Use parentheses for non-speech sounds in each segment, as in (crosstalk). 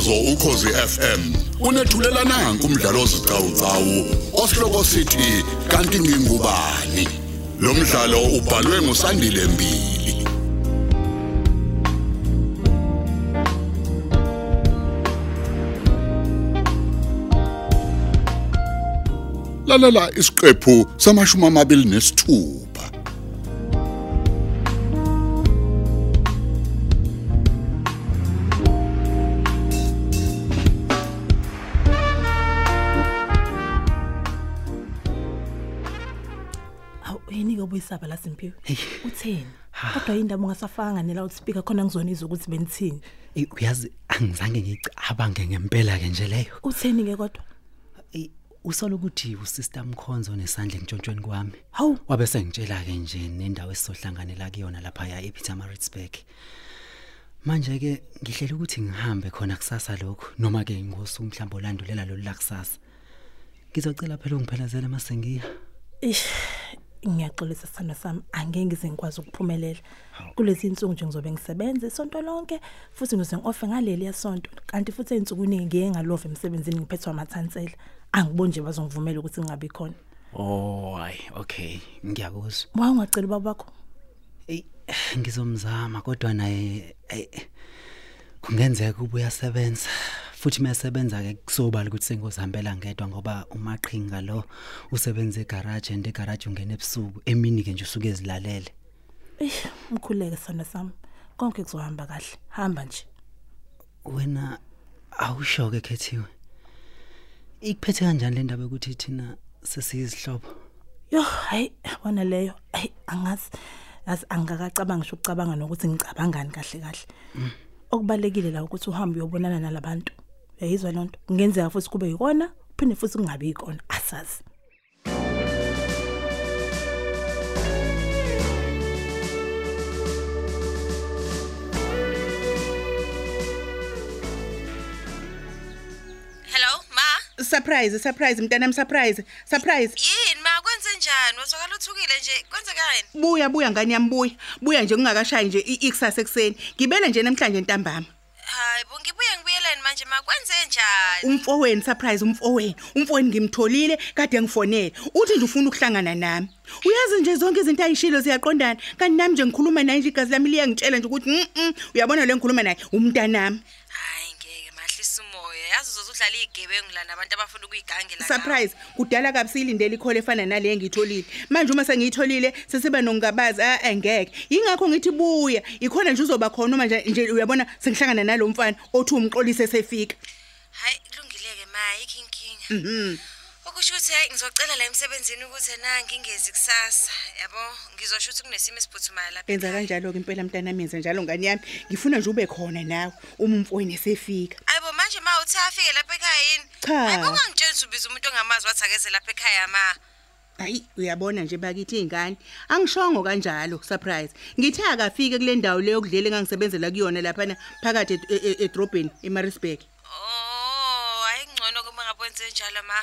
umsakazo ukhosi FM unethulela nanku umdlalo ozicawucawu osihloko sithi kanti ngingubani? Lo mdlalo ubhalwe ngusandile mbili. Lalela isiqephu samashumi amabili nesithupha yini ke obuyisaba la Simphiwe? Utheni? Kodwa indaba ungasafanga ne loudspeaker khona ngizona izwe ukuthi benithini. Ey, uyazi angizange ngicabange ngempela ke nje leyo Utheni ke kodwa? Ey, usola ukuthi usister Mkhonzo nesandla entshontshweni kwami Hawu, wabe sengitshela ke nje nendawo esizohlanganela kuyona lapha ya ePietermaritzburg manje ke ngihlela ukuthi ngihambe khona kusasa lokho noma ke ngosuku mhlawumbe olandulela lolu lakusasa ngizocela phela ungiphelezele masengiya ish ngiyaxolisa sithando sami angeke ngize ngikwazi ukuphumelela. Kulezi insuku nje ngizobe ngisebenza isonto lonke futhi ngize ngiofe ngaleli yesonto kanti futhi einsukwini ngiye ngalova emsebenzini ngiphethwe amathansela. Angiboni nje bazongivumela ukuthi ngingabi khona. oh hayi okay ngiyakuzwa Wa ungacela baba bakho. Ey ngizomzama kodwa naye ey, kungenzeka ubuya sebenza futhi mayesebenza ke kusobala ukuthi sengozihambela ngedwa ngoba umaqhinga lo usebenza egarage and egarage ungena ebusuku emini ke nje usuke ezilalele Ish mkhuleke sithando sami. Konke kuzohamba kahle. Hamba nje. wena awusho ke khethiwe ikuphethe kanjani le ndaba ukuthi thina sesiyizihlobo Yo, hayi, bona leyo. Hayi, angazi. Yazi angakacabanga ngisho ukucabanga nokuthi ngicabangani kahle kahle. Okubalekile la ukuthi uhambe uyobonana nalabantu. Uyayizwa lonto? Kungenzeka futhi kube yikona, uphinde futhi kungabi yikona. Asazi. Hello ma? Surprise surprise mntanami surprise surprise. Yini ma? Kwenze njani? Wazwakala uthukile nje. Kwenzekani buya buya ngani yami buya. Buya nje kungakashayi nje i- ikusasa ekseni ngibele nje namhlanje ntambama. Hayi bo ngibuye ngibuyeleni manje? Ma kwenze njani? Umfowenu surprise umfowenu. Umfowenu ngimtholile kade ngifonele. Uthi nje ufuna ukuhlangana nami. Uyazi nje zonke izinto ayishilo ziyaqondana. Kanti nami nje ngikhuluma naye nje igazi lami liyangitshela nje ukuthi mm, mm uyabona le ngikhuluma naye? Umntanami. Hayi ngeke mahlisa umoya yazi uzozudlala igebengu la nabantu abafuna ukuyigangela surprise. Kudala kabi siyilindele ikhole efana nale engiyitholile. Manje uma sengiyitholile sesiba nokungabazi a angeke. Yingakho ngithi buya. Ikhona nje uzoba khona uma nje nje uyabona sengihlangana nalo mfana othi umxolise sefika hayi kulungileke ma yikho inkinga. Mhm. Okusho ukuthi hayi ngizocela la emsebenzini ukuthi na ngingezi kusasa yabo? Ngizosho ukuthi kunesimo esiphuthumayo lapha yenza kanjalo ke impela mntanami yenza njalo ngani yami? Ngifuna nje ube khona nawe uma umfowenu esefika. Ayibo manje ma uthi afike lapha ekhaya yini? Cha. hayi bongangitshela ukuthi ubiza umuntu ongamazi wathi akeze lapha ekhaya ma. Hayi uyabona nje bakithi izingane angishongo kanjalo surprise. Ngithe akafike kule ndawo leyo kudlela engangisebenzela kuyona lapha phakathi ed- e- e- edrobheni eMaritzburg. Oh, hayi ngcono kuma ngabonze njalo ma.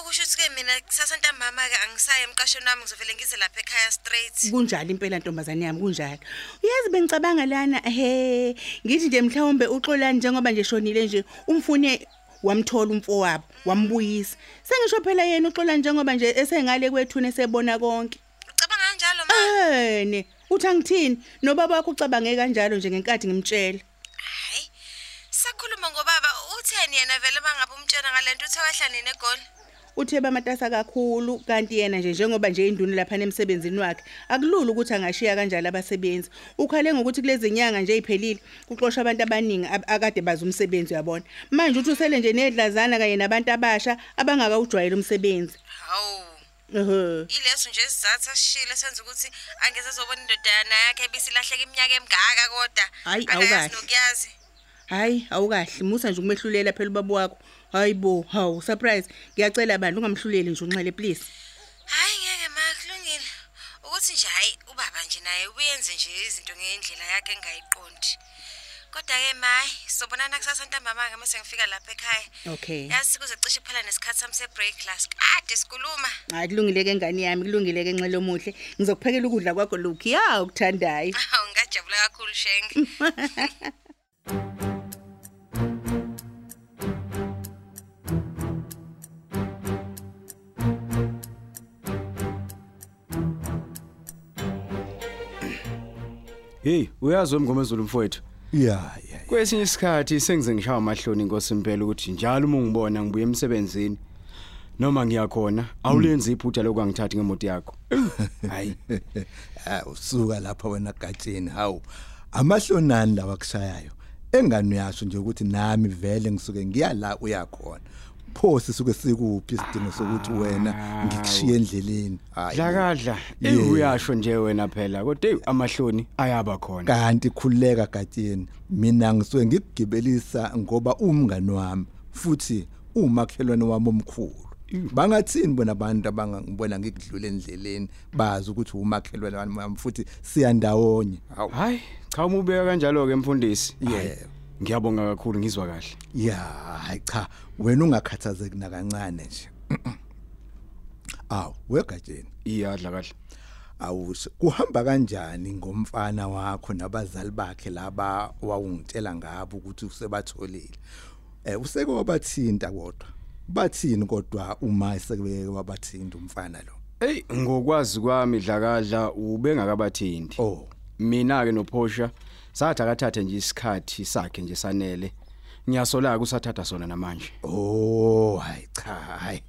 Okusho ukuthi ke mina kusasa ntambama ke angisaye emqashweni wami ngizovela ngize lapha ekhaya straight. kunjalo impela ntombazane yami kunjalo uyazi bengicabanga lana he ngithi nje mhlawumbe uxolani njengoba nje shonile nje umfune wamthola umfowabo wambuyisa sengisho phela yena uxolani njengoba nje esengale kwethuna esebona konke Ucabanga kanjalo ma? ene uthi angithini nobaba wakho ucabange kanjalo nje ngenkathi ngimtshela Hayi. Sakhuluma ngobaba utheni yena vele bangabe umtshela ngalento uthe wahlanini egoli. Uthe bamatasa kakhulu kanti yena nje njengoba nje induna lapha emsebenzini wakhe akulula ukuthi angashiya kanjalo abasebenzi ukhale ngokuthi kulezi nyanga nje iphelile kuxoshwa abantu abaningi ab- akade baza umsebenzi uyabona manje uthi usele nje nedlazana kanye nabantu abasha abangakawujwayela umsebenzi Hawu. ehe Ileso nje isizathu asishile senza ukuthi angeze azobona indodana yakhe ebisilahleka iminyaka emingaka kodwa. Hayi, Akayazi awukahle. nokuyazi. hayi awukahle musa nje ukumehlulela phela ubaba wakho hayibo hawu surprise ngiyacela bandla ungamhluleli nje unxele please Hayi ngeke ma kulungile. Ukuthi nje hayi ubaba nje naye ubuyenze nje izinto ngendlela yakhe engayiqondi. Kodwa ke mayi sobonana kusasa ntambama ke mase ngifika lapha ekhaya. okay Yazi kuze cishe phela nesikhathi sami se-break class. Kade sikhuluma. hayi kulungile ke ngani yami kulungile ke nxele omuhle ngizokuphekela ukudla kwakho lokhu ya ukuthandayo Awu ngajabula kakhulu Shenge. (laughs) Hey, uyazi wemngomezulu mfowethu. ya ya Kwesinye isikhathi sengize ngishaya amahloni inkosi impela ukuthi njalo uma ungibona ngibuye emsebenzini. Noma ngiyakhona awulenzi iphutha lokungangithathi ngemoto yakho. (laughs) Hayi, Ah, usuka lapha wena gatsheni hawu. Amahlonani lawa kushayayo engani uyasho nje ukuthi nami vele ngisuke ngiya la uyakhona? Pho sisuke sikuphi isidingo sokuthi wena ngikushiye endleleni dlakadla. Uyasho nje wena phela kodwa hey amahloni ayaba khona. kanti khuleka gatsheni mina ngisuke ngikugibelisa ngoba umngani wami futhi umakhelwane wami omkhulu bangathini bona abantu abangangibona ngikudlula endleleni bazi ukuthi umakhelwane wami futhi siyandawonye Hayi, cha uma ubeka kanjalo ke mfundisi. Yebo. Hayi, Ngiyabonga kakhulu ngizwa kahle. ya hayi cha wena ungakhathazeki nakancane nje awu wegatsheni Iyadla kahle. awusho kuhamba kanjani ngomfana wakho nabazali bakhe laba wawungitshela ngabo ukuthi usebatholile eh useke wabathinta kodwa bathini kodwa uma eseke wabathinta umfana lo Hey, ngokwazi kwami dlakadla ubengakabathinti. oh mina ke nophosha sathi akathathe nje isikhathi sakhe nje sanele. Ngiyasola kusathatha sona namanje. Oh hayi cha hayi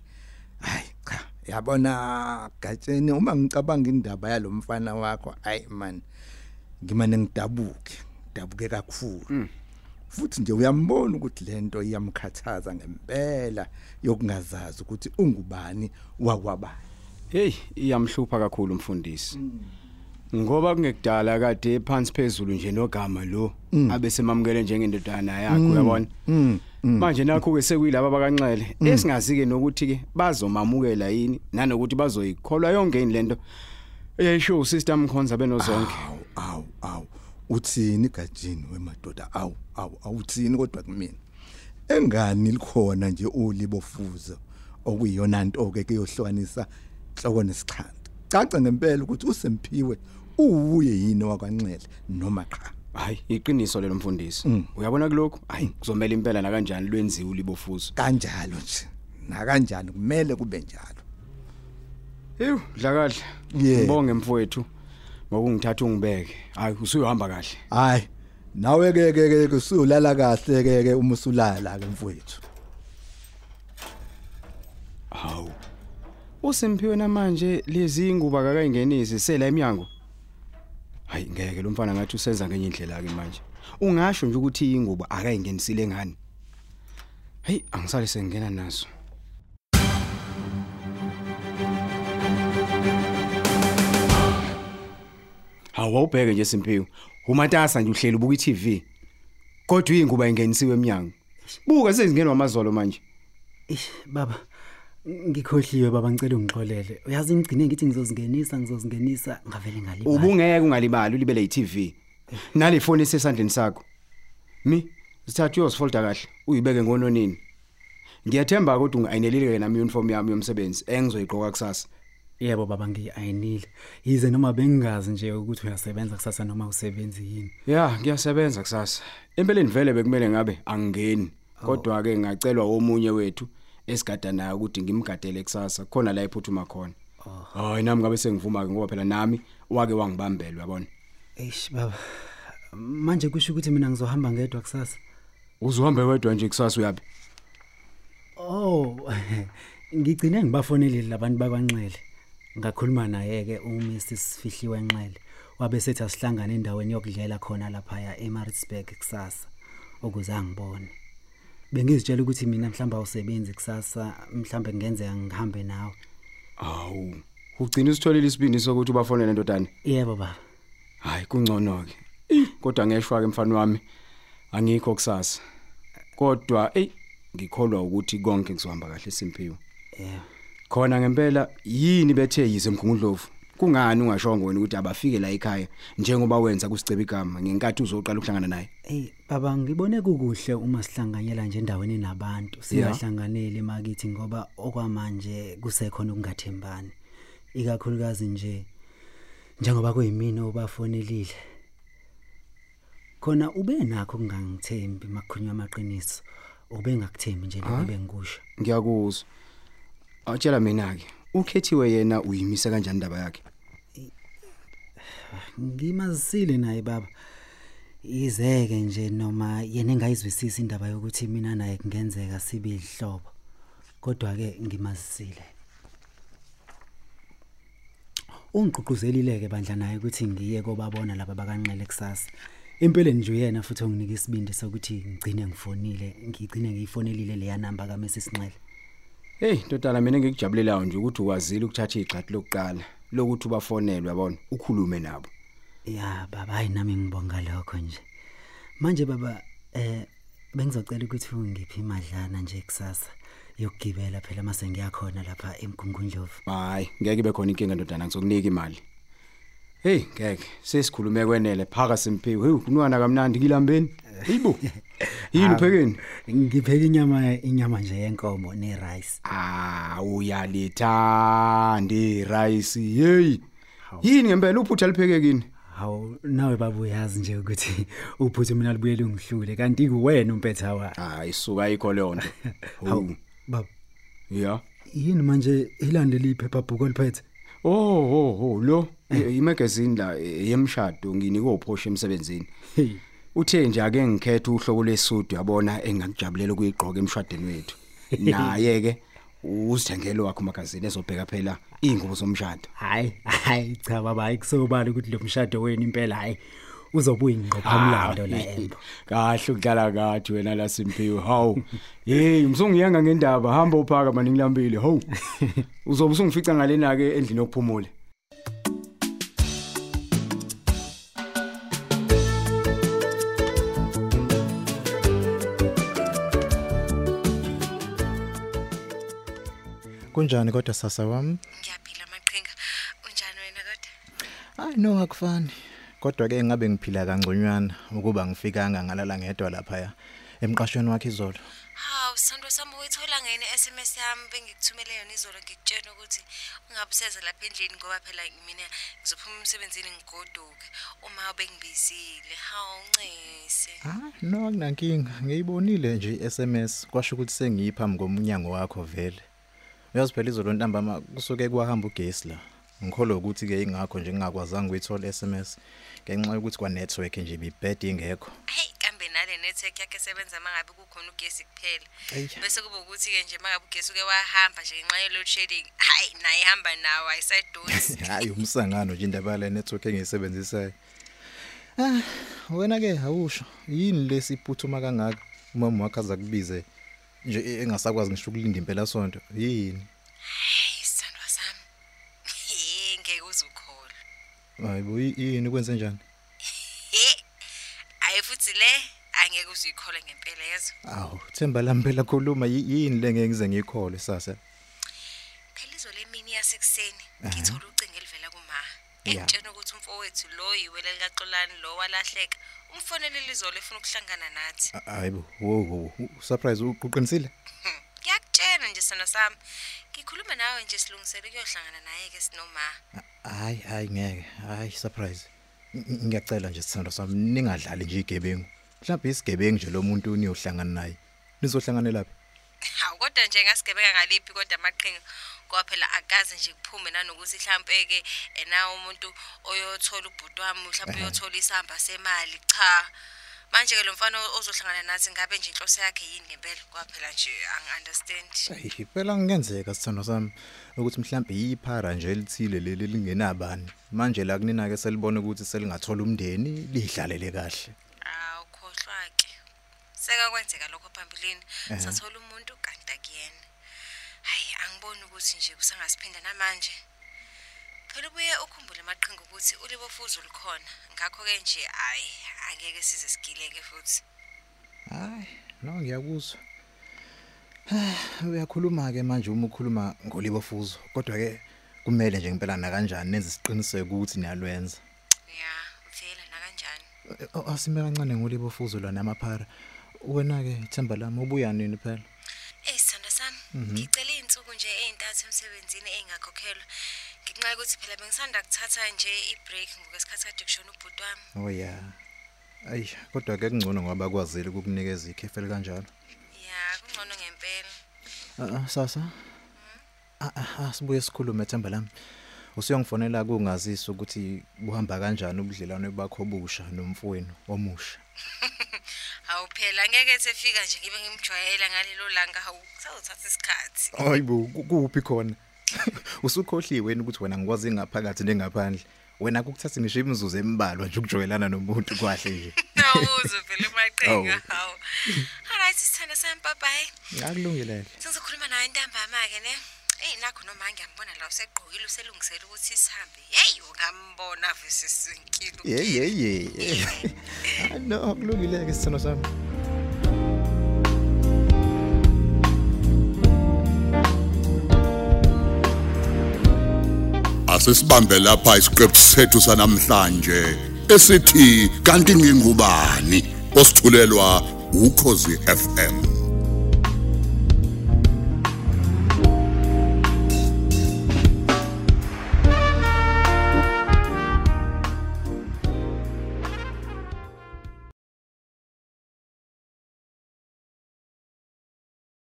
hayi cha. Yabona gatsheni uma ngicabanga indaba yalomfana wakho hayi man ngimane ngidabuke dabuke kakhulu. Futhi nje uyambona ukuthi lento iyamkhathaza ngempela yokungazazi ukuthi ungubani wakwabani. Hey iyamhlupha kakhulu umfundisi ngoba kungekudala kade phansi phezulu nje nogama lo abesemamukele njengendodana yakhe uyabona? Manje nakho ke sekuyilaba bakanxele. Esingazi ke nokuthi ke bazomamukela yini nanokuthi bazoyikholwa yonke ini lento. Eyayisho usister Mkhonza benozonke. Awu awu uthini gajini wemadoda? Awu awu awuthini kodwa kumina? Engani likhona nje ulibofuzo okuyiyona nto ke kuyohlukanisa inhloko nesixhanti caca ngempela ukuthi usemphiwe uwuye yini wakwanxele noma cha hayi iqiniso lelo mfundisi uyabona kulokho hayi kuzomela impela na kanjani lwenziwe ulibofuzo kanjalo nje na kanjani kumele kube njalo Ew, dlakahle. Yeah. Ngibonge mfowethu ngokungithatha ungibeke. Hayi usuyohamba kahle. hayi nawe ke ke ke usuyolala kahle ke ke uma usulala ke mfowethu Hawu. Usemphiwe namanje lezi inguba kakayingenisi sela eminyango. Hayi ngeke lo mfana ngathi usenza ngenye indlela ke manje. Ungasho nje ukuthi inguba akayingenisile ngani. Hey, angisale sengena naso. Hawu ubheke nje Simphiwe. Umatasa nje uhleli ubuka iTV. Kodwa inguba ingenisiwe eminyango. Buka sezingenwa amazolo manje. Ish baba ngikhohliwe baba ngicela ungixolele uyazi ngigcine ngithi ngizozingenisa ngizozingenisa ngavele ngalibala Ubungeke ungalibali ulibele iTV. Nale phone esesandleni sakho. Mi sithatha uyosifolda kahle uyibeke ngononini. Ngiyathemba ukuthi ungayinelile nami uniform yami yomsebenzi engizoyiqoka kusasa. yebo baba ngiyiayinile yize noma bengingazi nje ukuthi uyasebenza kusasa noma usebenzi yini Ya, ngiyasebenza kusasa. Empeleni vele bekumele ngabe angingeni. Kodwa ke ngacelwa omunye wethu esigada naye ukuthi ngimgadele kusasa khona la iphuthuma khona. Hayi nami ngabe sengivuma ke ngoba phela nami wake wangibambela uyabona. eish baba. Manje kusho ukuthi mina ngizohamba ngedwa kusasa? Uzohambe wedwa nje kusasa uyapi? oh (laughs) ngigcine ngibafonelile labantu bakwanxele. Ngakhuluma naye ke uMr. Sifihliwe enxele wabe sethi asihlangane endaweni yokudlela khona lapha ya eMaritzburg kusasa ukuze angibone. Bengizitshela ukuthi mina mhlamba awusebenzi kusasa mhlambe ngenzeka ngihambe nawe Awu. Ugcina usitholile isibindi sokuthi ubafonele ndodana. yebo baba Hayi kungcono ke. Kodwa ngeshwa ke mfana wami. Angikho kusasa. Kodwa ey ngikholwa ukuthi konke kuzohamba kahle simphiwe. yebo Khona ngempela yini bethe yize mgungundlovu. Kungani ungashongo wena ukuthi abafike la ekhaya njengoba wenza kusiceba igama ngenkathi uzoqala ukuhlangana naye. Hey baba ngibone kukuhle uma sihlanganyela nje endaweni nabantu singahlanganeli emakithi ngoba okwamanje kusekhona ukungathembani ikakhulukazi nje njengoba kuyimina obafonelile khona ube nakho kungangithembi makukhulunywa amaqiniso ube ngakuthembi nje lokho bengikusho Ngiyakuzwa. Awutshela mina ke. Ukhethiwe yena uyimise kanjani indaba yakhe? Ngimazisile naye baba. Izeke nje noma yena engayizwisisi indaba yokuthi mina naye kungenzeka sibe ihlobo kodwa ke ngimazisile. Ungigqugquzelile ke bandla naye ukuthi ngiye kobabona laba bakanqele kusasa. Impeleni nje uyena futhi onginika isibindi sokuthi ngigcine ngifonile ngigcine ngiyifonelile leya namba kaMrs Sinxele Hey ndodana mina ngikujabulelayo nje ukuthi ukwazile ukuthatha igxathi lokuqala lokuthi ubafonele yabona ukhulume nabo. Ya baba hayi nami ngibonga lokho nje. Manje baba eh bengizocela ukuthi ungiphi imadlana nje kusasa yokugibela phela mase ngiyakhona lapha emgungundlovu. Hayi ngeke ibe khona inkinga ndodana ngizokunika imali. Hey ngeke sesikhulume kwenele phaka simphiwe. Hey kunwana kamnandi kilambeni. Yibo. (laughs) Yini uphekeni? Ngipheka inyama inyama nje yenkomo ne rice. Ah uyalithanda irice. Hey. Yini ngempela uphutha lipheke kini? Hawu nawe baba uyazi nje ukuthi (laughs) uphuthe mina libuyele ungihlule kanti kuwena umpetha wa. Hayi suka ayikho leyo nto. (laughs) Hawu baba Yeah. yini manje ilandele iphepha bhuku oliphethe? Oh oh oh lo i- imagazine la eh, yemshado nginika uphosha emsebenzini. Hey. Uthe nje ake ngikhethe uhlobo lesudu yabona engakujabulela ukuyigqoka emshadweni wethu. (laughs) Naye ke uzithengele wakho magazine ezobheka phela ingubo zomshado. Hayi hayi cha baba ayikusobala ukuthi lo mshado wenu impela hayi uzobuya ingqophamlando la embo. Kahle ukudlala kathi wena la Simphiwe. Hawu. Hey, msungiyanga ngendaba hamba uphaka mani ngilambile. Hawu. Uzobe usungifica ngalena ke endlini yokuphumula. Kunjani kodwa sasa wami? Ngiyaphila maqhinga. Unjani wena kodwa? Hayi no akufani. Kodwa ke ngabe ngiphila kangconywana ukuba ngifikanga ngalala ngedwa lapha emqashweni wakhe izolo. Hawu sando sami uyithola ngene SMS yami bengikuthumele yona izolo ngikutshela ukuthi ungabuseza lapha endlini ngoba phela mina ngizophuma emsebenzini ngigoduke uma bengibizile. Hawu ncese. Ah no akunankinga. Ngiyibonile nje iSMS kwasho ukuthi sengiyiphambi komnyango wakho vele. Uyazi phela izolo ntambama kusuke kwahamba ugesi la. Ngikholwa ukuthi ke ingakho nje ngingakwazanga ukuyithola iSMS ngenxa yokuthi kwa network nje ibibed ingekho. Hey kambe nale network yakhe esebenza mangabe kukhona ugesi kuphela. Eyi. Bese kuba ukuthi ke nje mangabe ugesi uke wahamba nje ngenxa ye load shedding. Hayi naye ihamba nawo ayisadonsi. (laughs) Hayi umsangano nje indaba le network engiyisebenzisayo. Ah wena ke awusho yini lesiphuthuma kangaka umama wakhe azakubize nje engasakwazi ngisho ukulinda impela sonto yini Hey sandwa sami. Hey ngeke uzukhola. hayibo yi- yini kwenze njani He. Ayi futhi le angeke uzuyikhola ngempela yezo. awu themba lami phela khuluma yi- yini le ngeke ngize ngiyikhole sasa Phela izolo emini yasekuseni ngithola ucingo elivela kuma. Ya. Engitshena ukuthi umfowethu lo yiwele likaXolani lo walahleka. Umfonele lizolo efuna ukuhlangana nathi. A- hayibo wo wo surprise uqinisile Hmm, Ngiyakutshela nje sona sami. Ngikhuluma nawe nje silungisele ukuyohlangana naye ke sinoma. hayi hayi ngeke hayi surprise Ng- ng- ngiyacela nje sithando sami ningadlali nje igebengu mhlawumbe isigebengu nje lo muntu niyohlangana naye nizohlanganela laphi Hawu kodwa nje ngasigebeka ngaliphi kodwa amaqhinga ngoba phela akaze nje kuphume nanokuthi mhlambe ke ena umuntu oyothola ubhuti wami mhlambe uyothola isamba semali cha. Manje ke lo mfana ozohlangana nathi ngabe nje inhloso yakhe yini ngempela ngoba phela nje angi-understand. Ayi phela kungenzeka sithando sami ukuthi mhlawumbe yiphara nje elithile leli lingenabani manje la kunina ke selibona ukuthi selingathola umndeni lidlalele kahle. Awukhohlwa ke seka kwenzeka lokho phambilini. Sathola umuntu kanti akuyena. Hayi angiboni ukuthi nje kusangasiphinda namanje. Phela ubuye ukhumbule amaqhinga ukuthi ulibofuzo likhona ngakho-ke nje hayi angeke size sigileke futhi. Hayi no ngiyakuzwa. (sighs) Ah, uyakhuluma ke manje uma ukhuluma ngolibo fuzo kodwa ke kumele nje ngempela na kanjani nenze isiqiniseko ukuthi niyalwenza. Ya vele nakanjani? Eh, oh, asime kancane ngolibo fuzo la namaphara wena ke ithemba lami ubuya nini phela? Eyi sithanda sami. Ngicele iy'nsuku nje ey'ntathu emsebenzini ey'ngakhokhelwa ngenxa yokuthi phela bengisanda kuthatha nje i-break ngokwesikhathi kade kushona ubhuti wami. Oh ya ayi kodwa ke kungcono ngoba kwazile ukukunikeza ikhefeli kanjalo ya kungcono ngempela. Ah, ah, sasa? Ah ah, ah, sibuye sikhulume themba lami. Usuyongifonela kungazisa ukuthi buhamba kanjani ubudlelwane bakho obusha nomfowenu omusha. (laughs) Hawu phela ngeke sefika nje ngibe ngimjwayela ngalelo langa hawu sawuthatha isikhathi. hayibo ku- kuphi khona (laughs) usukhohliwe yini ukuthi wena ngikwazi ngaphakathi nengaphandle wena kukuthatha ngisho imizuzu embalwa nje ukujwayelana nomuntu kwahle nje (laughs) Nawuzo vele maqhinga Awu. hawu. Alright sithanda sami bye bye. ngakulungile Sengizokhuluma nawe ntambama ke ne. Eh nakho noma ngiyambona la usegqokile uselungisela ukuthi sihambe. Hey ungambona vese sinkilo. ye ye ye Ah, no kulungile ke sithando sami asisibambe lapha isiqephu sethu sanamhlanje esithi kanti ngingubani osithulelwa ukhozi FM